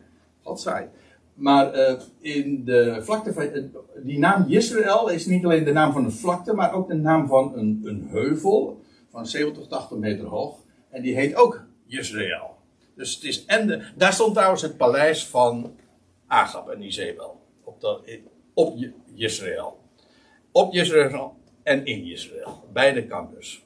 God zaait. Maar in de vlakte van. Die naam Israël is niet alleen de naam van een vlakte, maar ook de naam van een, een heuvel. Van 70, 80 meter hoog. En die heet ook Israël. Dus het is. En daar stond trouwens het paleis van Agab en Izebel. Op, de, op Israël. Op Israël en in Israël. Beide campus.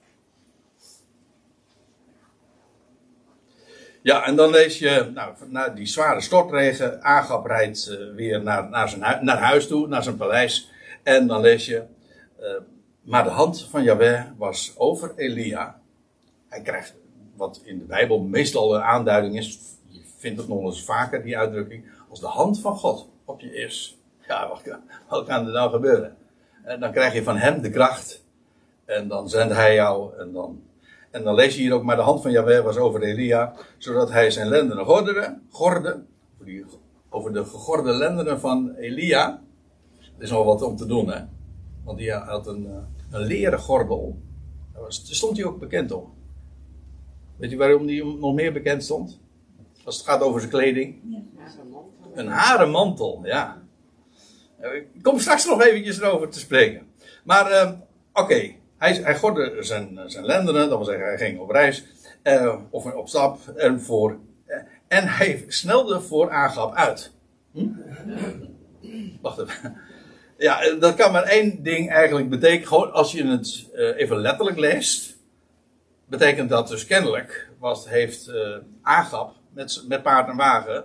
Ja, en dan lees je, nou, na die zware stortregen, Agab rijdt uh, weer naar, naar, zijn naar huis toe, naar zijn paleis. En dan lees je, uh, maar de hand van Yahweh was over Elia. Hij krijgt, wat in de Bijbel meestal een aanduiding is, je vindt het nog eens vaker, die uitdrukking, als de hand van God op je is. Ja, wat, wat kan er nou gebeuren? En dan krijg je van hem de kracht. En dan zendt hij jou en dan en dan lees je hier ook, maar de hand van Jahweh was over Elia, zodat hij zijn lendenen gorderde, gorde, over de gegorde lendenen van Elia. Er is nog wat om te doen, hè. Want die had een, eh, een leren gordel. Daar, was, stond hij ook bekend om. Weet je waarom die nog meer bekend stond? Als het gaat over zijn kleding. Een haren mantel, ja. Ik kom straks nog eventjes erover te spreken. Maar, uh, oké. Hij, hij gordde zijn, zijn lendenen, dat wil zeggen, hij ging op reis, eh, of op stap, en, voor, eh, en hij snelde voor Agap uit. Hm? Wacht even. Ja, dat kan maar één ding eigenlijk betekenen. Gewoon als je het uh, even letterlijk leest, betekent dat dus kennelijk, was, heeft uh, Agap met, met paard en wagen,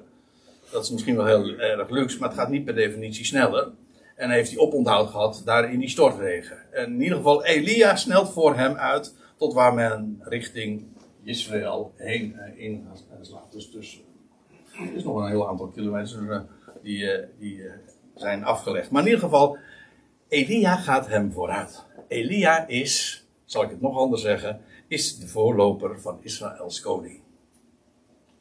dat is misschien wel heel erg luxe, maar het gaat niet per definitie sneller. En heeft hij oponthoud gehad daar in die stortregen. En in ieder geval, Elia snelt voor hem uit tot waar men richting Israël heen uh, in slaat. Dus, dus er is nog een heel aantal kilometers uh, die, die zijn afgelegd. Maar in ieder geval, Elia gaat hem vooruit. Elia is, zal ik het nog anders zeggen, is de voorloper van Israëls koning.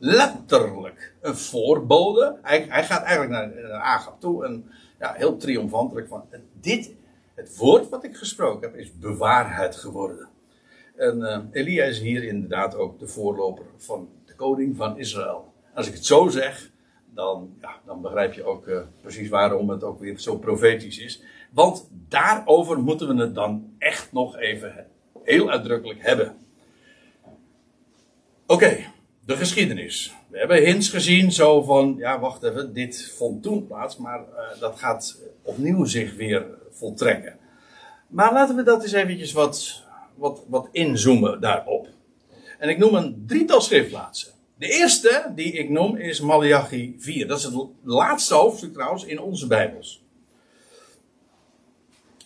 Letterlijk een voorbode. Hij, hij gaat eigenlijk naar, naar Agab toe en ja, heel triomfantelijk van dit, het woord wat ik gesproken heb, is bewaarheid geworden. En uh, Elia is hier inderdaad ook de voorloper van de koning van Israël. Als ik het zo zeg, dan, ja, dan begrijp je ook uh, precies waarom het ook weer zo profetisch is. Want daarover moeten we het dan echt nog even heel uitdrukkelijk hebben. Oké, de geschiedenis. We hebben hints gezien, zo van, ja wacht even, dit vond toen plaats, maar uh, dat gaat opnieuw zich weer voltrekken. Maar laten we dat eens eventjes wat, wat, wat inzoomen daarop. En ik noem een drietal schriftplaatsen. De eerste die ik noem is Malachi 4. Dat is het laatste hoofdstuk trouwens in onze Bijbels.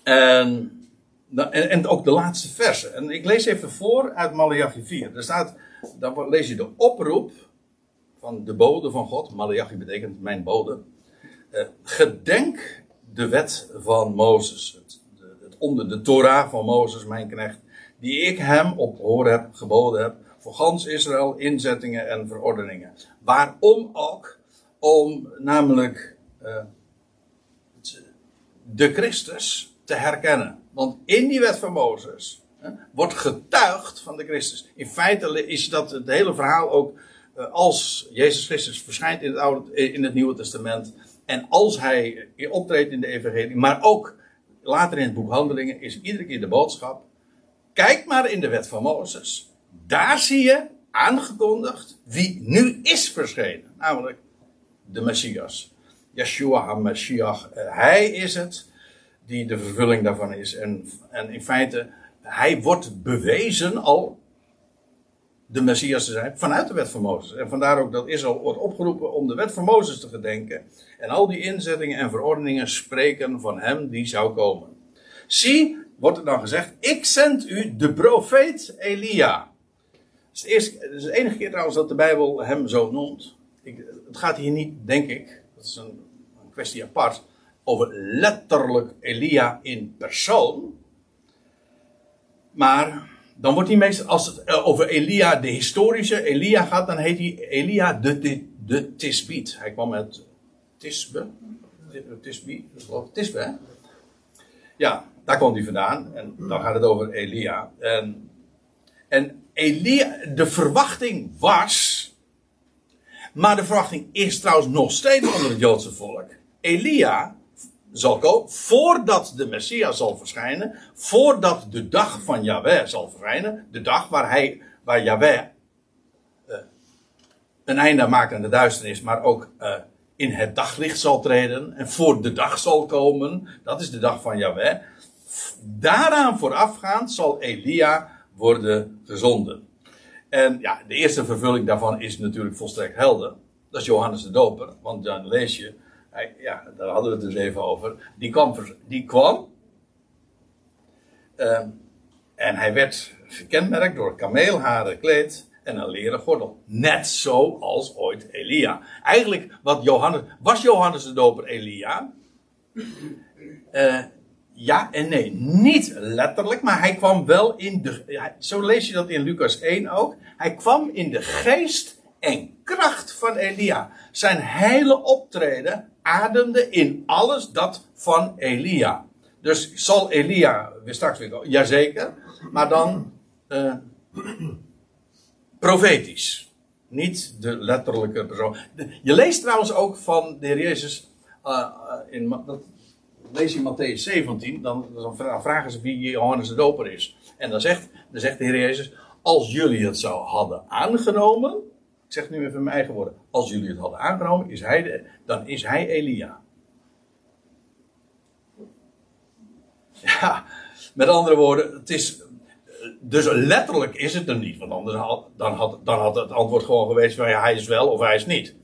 En, en, en ook de laatste verse. En ik lees even voor uit Malachi 4. Er staat, dan lees je de oproep van de bode van God. Malachi betekent mijn bode. Uh, gedenk de wet van Mozes. Het, de, het onder de Torah van Mozes, mijn knecht. Die ik hem op hoor heb geboden heb voor gans Israël inzettingen en verordeningen. Waarom ook? Om namelijk uh, de Christus te herkennen. Want in die wet van Mozes wordt getuigd van de Christus. In feite is dat het hele verhaal ook uh, als Jezus Christus verschijnt in het, Oude, in het Nieuwe Testament. En als hij optreedt in de Evangelie, maar ook later in het boek Handelingen, is iedere keer de boodschap. Kijk maar in de wet van Mozes daar zie je aangekondigd wie nu is verschenen. Namelijk de Messias. Yeshua HaMashiach. Eh, hij is het die de vervulling daarvan is. En, en in feite, hij wordt bewezen al de Messias te zijn vanuit de wet van Mozes. En vandaar ook dat Israël wordt opgeroepen om de wet van Mozes te gedenken. En al die inzettingen en verordeningen spreken van hem die zou komen. Zie, wordt er dan gezegd, ik zend u de profeet Elia. Het is, de enige keer trouwens dat de Bijbel hem zo noemt. Ik, het gaat hier niet, denk ik, dat is een, een kwestie apart, over letterlijk Elia in persoon. Maar dan wordt hij meestal, als het eh, over Elia, de historische Elia gaat, dan heet hij Elia de, de. Hij kwam uit Tisbe. Tisbi, Tisbe, hè? Ja, daar kwam hij vandaan. En dan gaat het over Elia. En, en Elia, de verwachting was. Maar de verwachting is trouwens nog steeds onder het Joodse volk. Elia zal komen voordat de Messias zal verschijnen. Voordat de dag van Yahweh zal verschijnen. De dag waar hij, waar Yahweh uh, een einde maakt aan de duisternis, maar ook uh, in het daglicht zal treden. En voor de dag zal komen. Dat is de dag van Yahweh. Daaraan voorafgaand zal Elia worden gezonden. En ja, de eerste vervulling daarvan is natuurlijk volstrekt helder. Dat is Johannes de Doper. Want dan lees je, hij, ja, daar hadden we het dus even over. Die kwam, die kwam uh, en hij werd gekenmerkt door kameelharen kleed en een leren gordel. Net zoals ooit Elia. Eigenlijk wat Johannes, was Johannes de Doper Elia? Uh, ja en nee. Niet letterlijk, maar hij kwam wel in de. Zo lees je dat in Lucas 1 ook. Hij kwam in de geest en kracht van Elia. Zijn hele optreden ademde in alles dat van Elia. Dus zal Elia weer straks weer? Jazeker. Maar dan uh, <clears throat> profetisch. Niet de letterlijke persoon. Je leest trouwens ook van de heer Jezus. Uh, in, dat lees je Matthäus 17, dan, dan, vragen ze wie Johannes de Doper is. En dan zegt, dan zegt de Heer Jezus, als jullie het zo hadden aangenomen, zeg nu even mijn eigen woorden, als jullie het hadden aangenomen, is hij dan is hij Elia. Ja, met andere woorden, het is, dus letterlijk is het er niet, want anders had, dan, had, dan had het antwoord gewoon geweest van ja, hij is wel of hij is niet.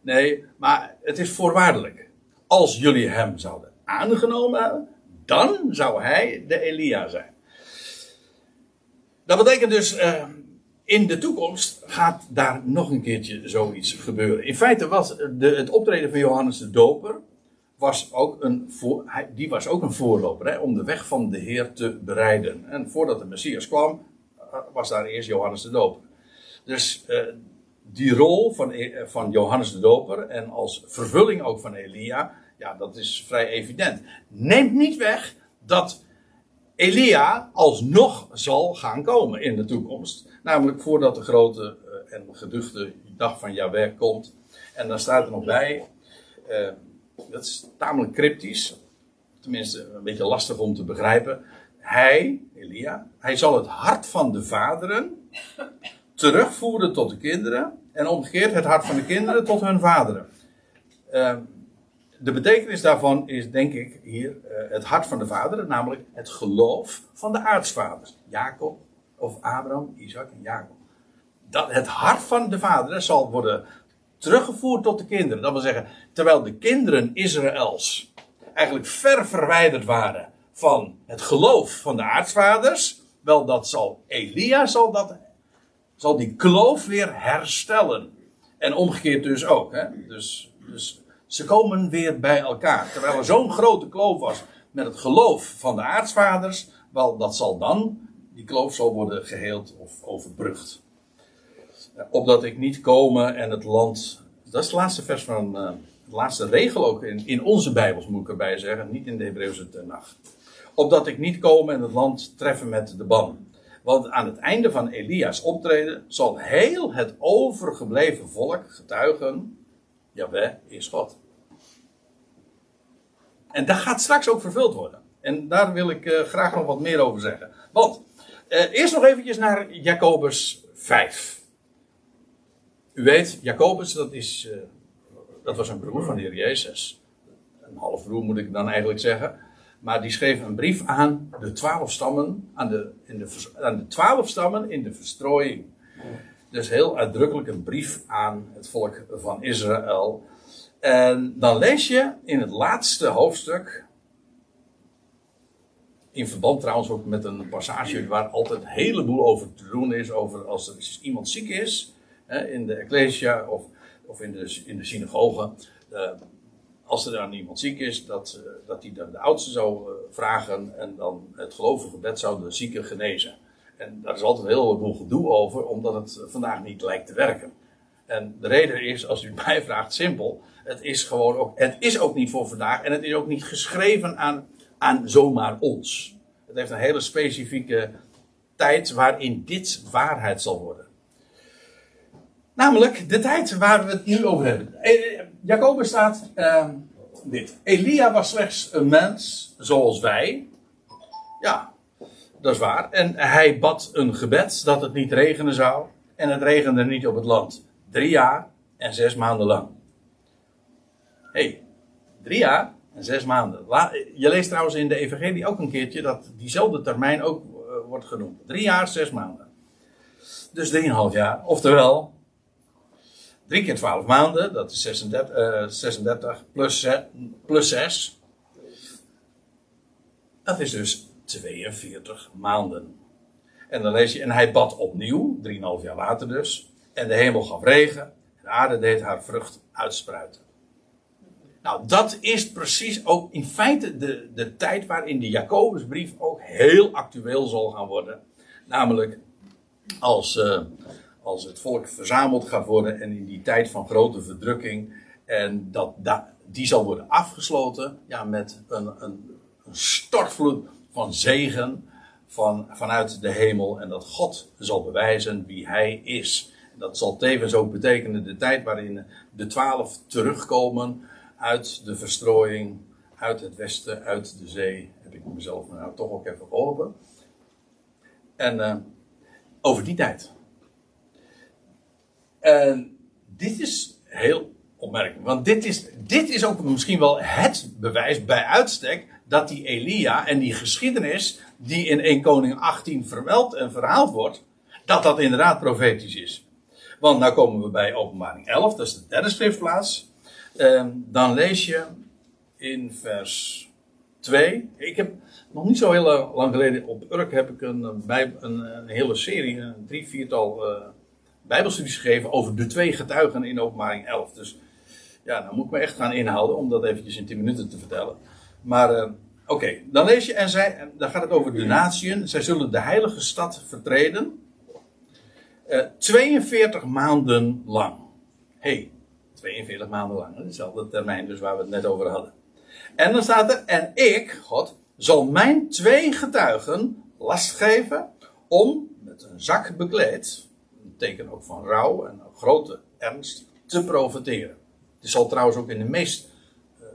Nee, maar het is voorwaardelijk. Als jullie hem zouden aangenomen hebben, dan zou hij de Elia zijn. Dat betekent dus, uh, in de toekomst gaat daar nog een keertje zoiets gebeuren. In feite was de, het optreden van Johannes de Doper, was ook een die was ook een voorloper hè, om de weg van de Heer te bereiden. En voordat de Messias kwam, eh, was daar eerst Johannes de Doper. Dus uh, die rol van, van Johannes de Doper en als vervulling ook van Elia, ja, dat is vrij evident. Neemt niet weg dat Elia alsnog zal gaan komen in de toekomst. Namelijk voordat de grote eh, en geduchte dag van Yahweh komt. En dan staat er nog bij, uh, dat is tamelijk cryptisch, tenminste een beetje lastig om te begrijpen. Hij, Elia, hij zal het hart van de vaderen terugvoeren tot de kinderen en omgekeerd het hart van de kinderen tot hun vaderen. Uh, de betekenis daarvan is, denk ik, hier uh, het hart van de vaderen, namelijk het geloof van de aartsvaders. Jacob, of Abraham, Isaac en Jacob. Dat het hart van de vaderen zal worden teruggevoerd tot de kinderen. Dat wil zeggen, terwijl de kinderen Israëls eigenlijk ver verwijderd waren van het geloof van de aartsvaders, wel dat zal Elia zal dat zal die kloof weer herstellen. En omgekeerd dus ook. Hè? Dus, dus ze komen weer bij elkaar. Terwijl er zo'n grote kloof was met het geloof van de aartsvaders, wel dat zal dan, die kloof zal worden geheeld of overbrugd. Opdat ik niet komen en het land. Dat is het laatste vers van. Uh, de laatste regel ook in, in onze Bijbels, moet ik erbij zeggen. Niet in de Hebreeuwse nacht. Opdat ik niet komen en het land treffen met de ban. Want aan het einde van Elia's optreden zal heel het overgebleven volk getuigen: Jawel is God. En dat gaat straks ook vervuld worden. En daar wil ik uh, graag nog wat meer over zeggen. Want, eerst nog eventjes naar Jacobus 5. U weet, Jacobus, dat, is, uh, dat was een broer van de Heer Jezus. Een halfbroer moet ik dan eigenlijk zeggen. Maar die schreef een brief aan de twaalf stammen, aan de, in de, aan de twaalf stammen in de verstrooiing. Dus heel uitdrukkelijk een brief aan het volk van Israël. En dan lees je in het laatste hoofdstuk, in verband trouwens ook met een passage waar altijd een heleboel over te doen is, over als er iemand ziek is, in de ecclesia of, of in, de, in de synagoge. Uh, als er dan iemand ziek is, dat, uh, dat hij dan de oudste zou uh, vragen en dan het gelovige gebed zou de zieke genezen. En daar is altijd een heleboel gedoe over, omdat het vandaag niet lijkt te werken. En de reden is, als u mij <laughs> vraagt, simpel. Het is gewoon ook, het is ook niet voor vandaag en het is ook niet geschreven aan, aan zomaar ons. Het heeft een hele specifieke tijd waarin dit waarheid zal worden. Namelijk de tijd waar we het nu over hebben. Eh, Jacobus staat uh, dit. Elia was slechts een mens zoals wij. Ja, dat is waar. En hij bad een gebed dat het niet regenen zou. En het regende niet op het land. Drie jaar en zes maanden lang. Hey, drie jaar en zes maanden. Je leest trouwens in de Evangelie ook een keertje dat diezelfde termijn ook uh, wordt genoemd. Drie jaar, zes maanden. Dus drieënhalf jaar. Oftewel, drie keer twaalf maanden, dat is 36, uh, 36 plus, plus 6. Dat is dus 42 maanden. En dan lees je, en hij bad opnieuw, drieënhalf jaar later dus. En de hemel gaf regen, en de aarde deed haar vrucht uitspruiten. Nou, dat is precies ook in feite de, de tijd waarin de Jacobusbrief ook heel actueel zal gaan worden. Namelijk als, uh, als het volk verzameld gaat worden en in die tijd van grote verdrukking. En dat, die zal worden afgesloten ja, met een, een, een stortvloed van zegen van, vanuit de hemel. En dat God zal bewijzen wie hij is. Dat zal tevens ook betekenen de tijd waarin de twaalf terugkomen uit de verstrooiing, uit het westen, uit de zee. Heb ik mezelf nou toch ook even geholpen. En uh, over die tijd. En dit is heel opmerkelijk. Want dit is, dit is ook misschien wel het bewijs bij uitstek dat die Elia en die geschiedenis die in 1 Koning 18 vermeld en verhaald wordt, dat dat inderdaad profetisch is. Want nou komen we bij openbaring 11, dat is de derde schriftplaats. Uh, dan lees je in vers 2. Ik heb nog niet zo heel lang geleden op Urk heb ik een, een, een hele serie, een drie, viertal uh, bijbelstudies gegeven over de twee getuigen in openbaring 11. Dus ja, dan moet ik me echt gaan inhouden om dat eventjes in 10 minuten te vertellen. Maar oké, dan lees je en zij, dan gaat het over de natieën. Zij zullen de heilige stad vertreden. Uh, 42 maanden lang. hey, 42 maanden lang. Dezelfde termijn dus waar we het net over hadden. En dan staat er, en ik, God, zal mijn twee getuigen last geven om met een zak bekleed, een teken ook van rouw en grote ernst, te profiteren. Het zal trouwens ook in de meest uh,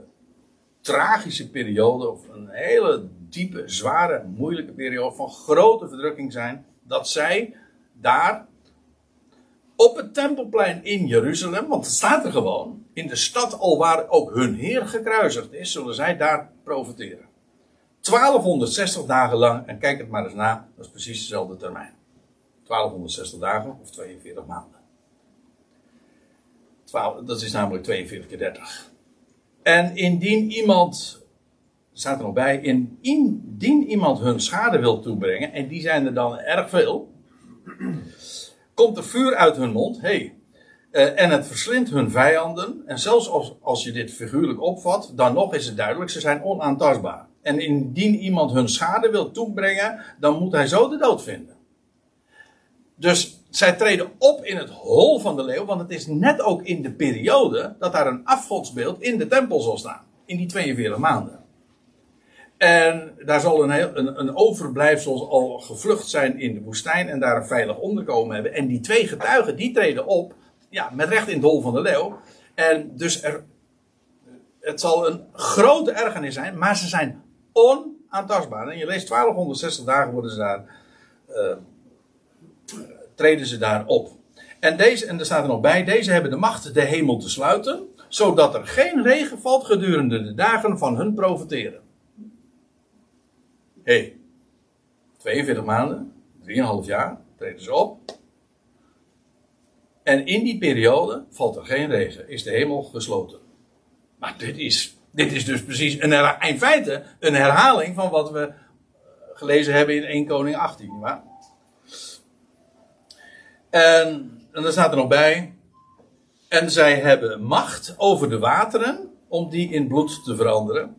tragische periode, of een hele diepe, zware, moeilijke periode van grote verdrukking zijn, dat zij daar op het tempelplein in Jeruzalem, want het staat er gewoon, in de stad al waar ook hun Heer gekruisigd is, zullen zij daar profiteren. 1260 dagen lang, en kijk het maar eens na, dat is precies dezelfde termijn. 1260 dagen of 42 maanden. 12, dat is namelijk 42 keer 30. En indien iemand, staat er nog bij, indien iemand hun schade wil toebrengen, en die zijn er dan erg veel, komt er vuur uit hun mond, hey, uh, en het verslindt hun vijanden, en zelfs als, als je dit figuurlijk opvat, dan nog is het duidelijk, ze zijn onaantastbaar. En indien iemand hun schade wil toebrengen, dan moet hij zo de dood vinden. Dus zij treden op in het hol van de leeuw, want het is net ook in de periode dat daar een afgodsbeeld in de tempel zal staan. In die 42 maanden. En daar zal een, een, een overblijfsel al gevlucht zijn in de woestijn en daar een veilig onderkomen hebben. En die twee getuigen, die treden op, ja, met recht in het hol van de leeuw. En dus er, het zal een grote ergernis zijn, maar ze zijn onaantastbaar. En je leest 1260 dagen worden ze daar, uh, treden ze daar op. En, deze, en er staat er nog bij, deze hebben de macht de hemel te sluiten, zodat er geen regen valt gedurende de dagen van hun profiteren. Hé, hey, 42 maanden, 3,5 jaar, treden ze op. En in die periode valt er geen regen, is de hemel gesloten. Maar dit is dit is dus precies een in feite een herhaling van wat we eh, gelezen hebben in 1 Koning 18. Maar. En, en dan staat er nog bij. En zij hebben macht over de wateren om die in bloed te veranderen.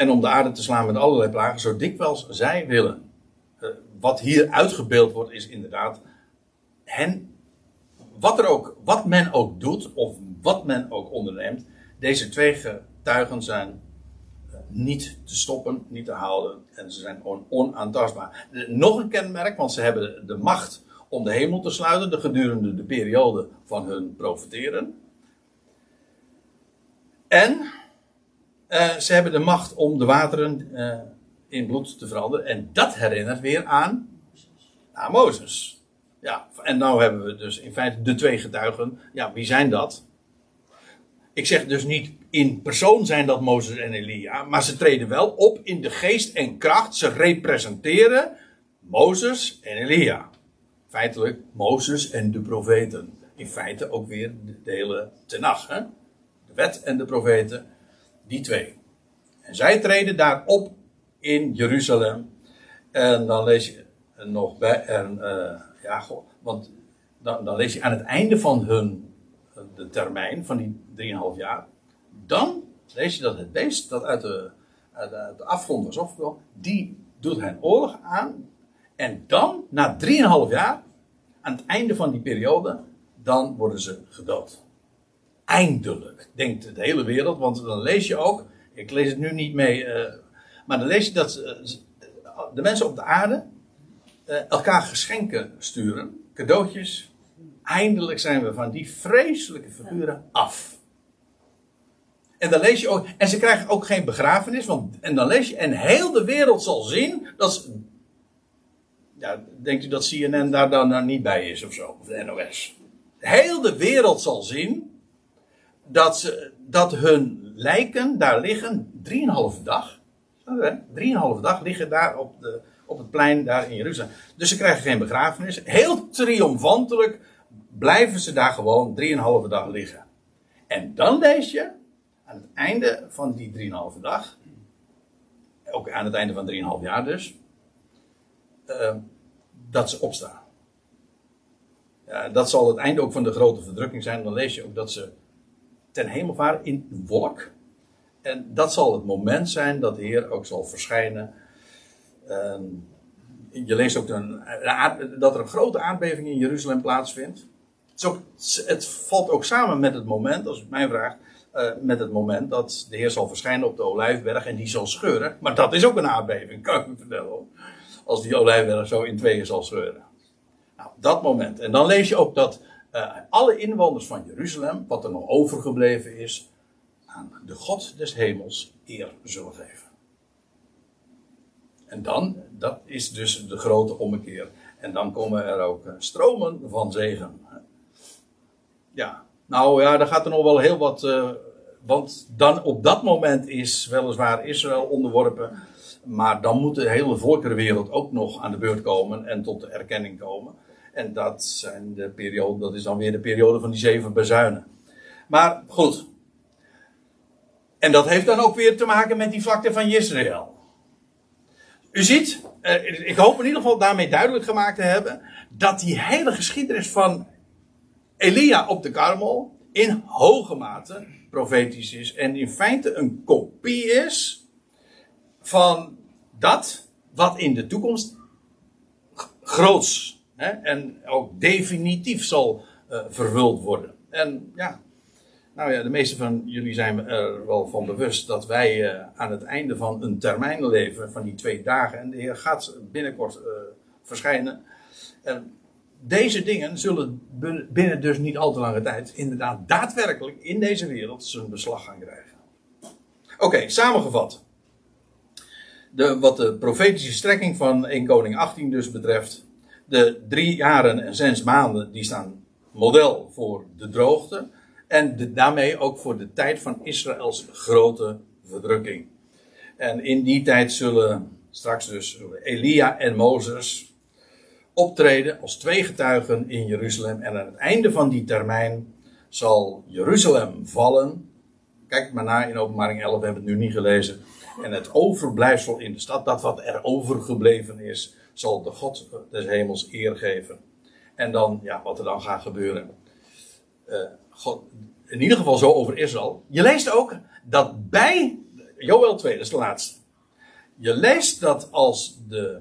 En om de aarde te slaan met allerlei plagen, zo dikwijls zij willen. Eh, wat hier uitgebeeld wordt, is inderdaad hen, wat, er ook, wat men ook doet, of wat men ook onderneemt, deze twee getuigen zijn eh, niet te stoppen, niet te houden. En ze zijn on onaantastbaar. Nog een kenmerk, want ze hebben de macht om de hemel te sluiten de gedurende de periode van hun profiteren. En uh, ze hebben de macht om de wateren uh, in bloed te veranderen. En dat herinnert weer aan, aan Mozes. Ja, en nou hebben we dus in feite de twee getuigen. Ja, wie zijn dat? Ik zeg dus niet in persoon zijn dat Mozes en Elia, maar ze treden wel op in de geest en kracht. Ze representeren Mozes en Elia. Feitelijk Mozes en de profeten. In feite ook weer de, hele tenag. De wet en de profeten, die twee. En zij treden daar op in Jeruzalem. En dan lees je nog bij, en, uh, ja, want dan, dan lees je aan het einde van hun de termijn van die 3,5 jaar. Dan lees je dat het beest dat uit de, uit de, afgrond was opgekomen, die doet hen oorlog aan. En dan, na 3,5 jaar, aan het einde van die periode, dan worden ze gedood. Eindelijk, denkt de hele wereld, want dan lees je ook, ik lees het nu niet mee, uh, maar dan lees je dat uh, de mensen op de aarde elkaar geschenken sturen, cadeautjes, Eindelijk zijn we van die vreselijke figuren af. En dan lees je ook, en ze krijgen ook geen begrafenis, want, en dan lees je, en heel de wereld zal zien dat ja, denkt u dat CNN daar dan nou niet bij is of zo, of de NOS. Heel de wereld zal zien dat, ze, dat hun lijken daar liggen, drieënhalve dag. Drieënhalve dag liggen daar op, de, op het plein daar in Jeruzalem. Dus ze krijgen geen begrafenis. Heel triomfantelijk blijven ze daar gewoon 3,5 dag liggen. En dan lees je aan het einde van die 3,5 dag, ook aan het einde van 3,5 jaar dus, uh, dat ze opstaan. Ja, dat zal het einde ook van de grote verdrukking zijn. Dan lees je ook dat ze ten hemel varen in een wolk. En dat zal het moment zijn dat de Heer ook zal verschijnen. Je leest ook een, dat er een grote aardbeving in Jeruzalem plaatsvindt het valt ook samen met het moment, als u mij vraagt, uh, met het moment dat de Heer zal verschijnen op de Olijfberg en die zal scheuren. Maar dat is ook een aardbeving, kan ik u vertellen. Als die Olijfberg zo in tweeën zal scheuren. Nou, dat moment. En dan lees je ook dat uh, alle inwoners van Jeruzalem, wat er nog overgebleven is, aan de God des hemels eer zullen geven. En dan, dat is dus de grote ommekeer. En dan komen er ook eh, stromen van zegen. Ja, nou ja, daar gaat er nog wel heel wat. Uh, want dan op dat moment is weliswaar Israël onderworpen. Maar dan moet de hele volkerenwereld ook nog aan de beurt komen en tot de erkenning komen. En dat, zijn de periode, dat is dan weer de periode van die zeven bezuinen. Maar goed. En dat heeft dan ook weer te maken met die vlakte van Israël. U ziet, eh, ik hoop in ieder geval daarmee duidelijk gemaakt te hebben. dat die hele geschiedenis van Elia op de Karmel. in hoge mate profetisch is. en in feite een kopie is. van dat wat in de toekomst groots hè, en ook definitief zal uh, vervuld worden. En ja, nou ja, de meeste van jullie zijn er wel van bewust dat wij uh, aan het einde van een termijn leven, van die twee dagen, en de Heer gaat binnenkort uh, verschijnen. En deze dingen zullen binnen dus niet al te lange tijd inderdaad daadwerkelijk in deze wereld zijn beslag gaan krijgen. Oké, samengevat. De, wat de profetische strekking van 1 Koning 18 dus betreft. De drie jaren en zes maanden die staan model voor de droogte. En de, daarmee ook voor de tijd van Israëls grote verdrukking. En in die tijd zullen straks dus Elia en Mozes optreden als twee getuigen in Jeruzalem. En aan het einde van die termijn zal Jeruzalem vallen. Kijk maar na in openbaring 11, we hebben het nu niet gelezen. En het overblijfsel in de stad, dat wat er overgebleven is, zal de God des hemels eer geven. En dan, ja, wat er dan gaat gebeuren. Uh, God, in ieder geval zo over Israël. Je leest ook dat bij Joel 2, dat is de laatste. Je leest dat als de,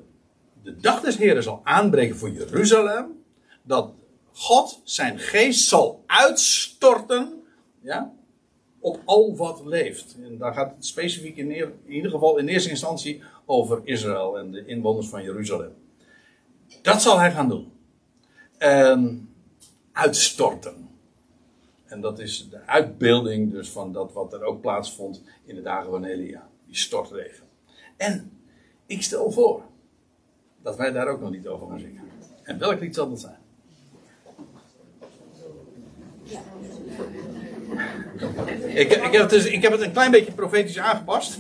de dag des Heren zal aanbreken voor Jeruzalem, dat God zijn geest zal uitstorten ja, op al wat leeft. En daar gaat het specifiek in, in ieder geval in eerste instantie over Israël en de inwoners van Jeruzalem. Dat zal hij gaan doen. En uitstorten. En dat is de uitbeelding dus van dat wat er ook plaatsvond in de dagen van Elia. Die stortregen. En ik stel voor dat wij daar ook nog niet over gaan zingen. En welk lied zal dat zijn? Ik, ik, heb het dus, ik heb het een klein beetje profetisch aangepast.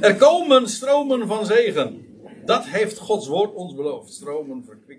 er komen stromen van zegen. Dat heeft Gods woord ons beloofd. Stromen verkwikken.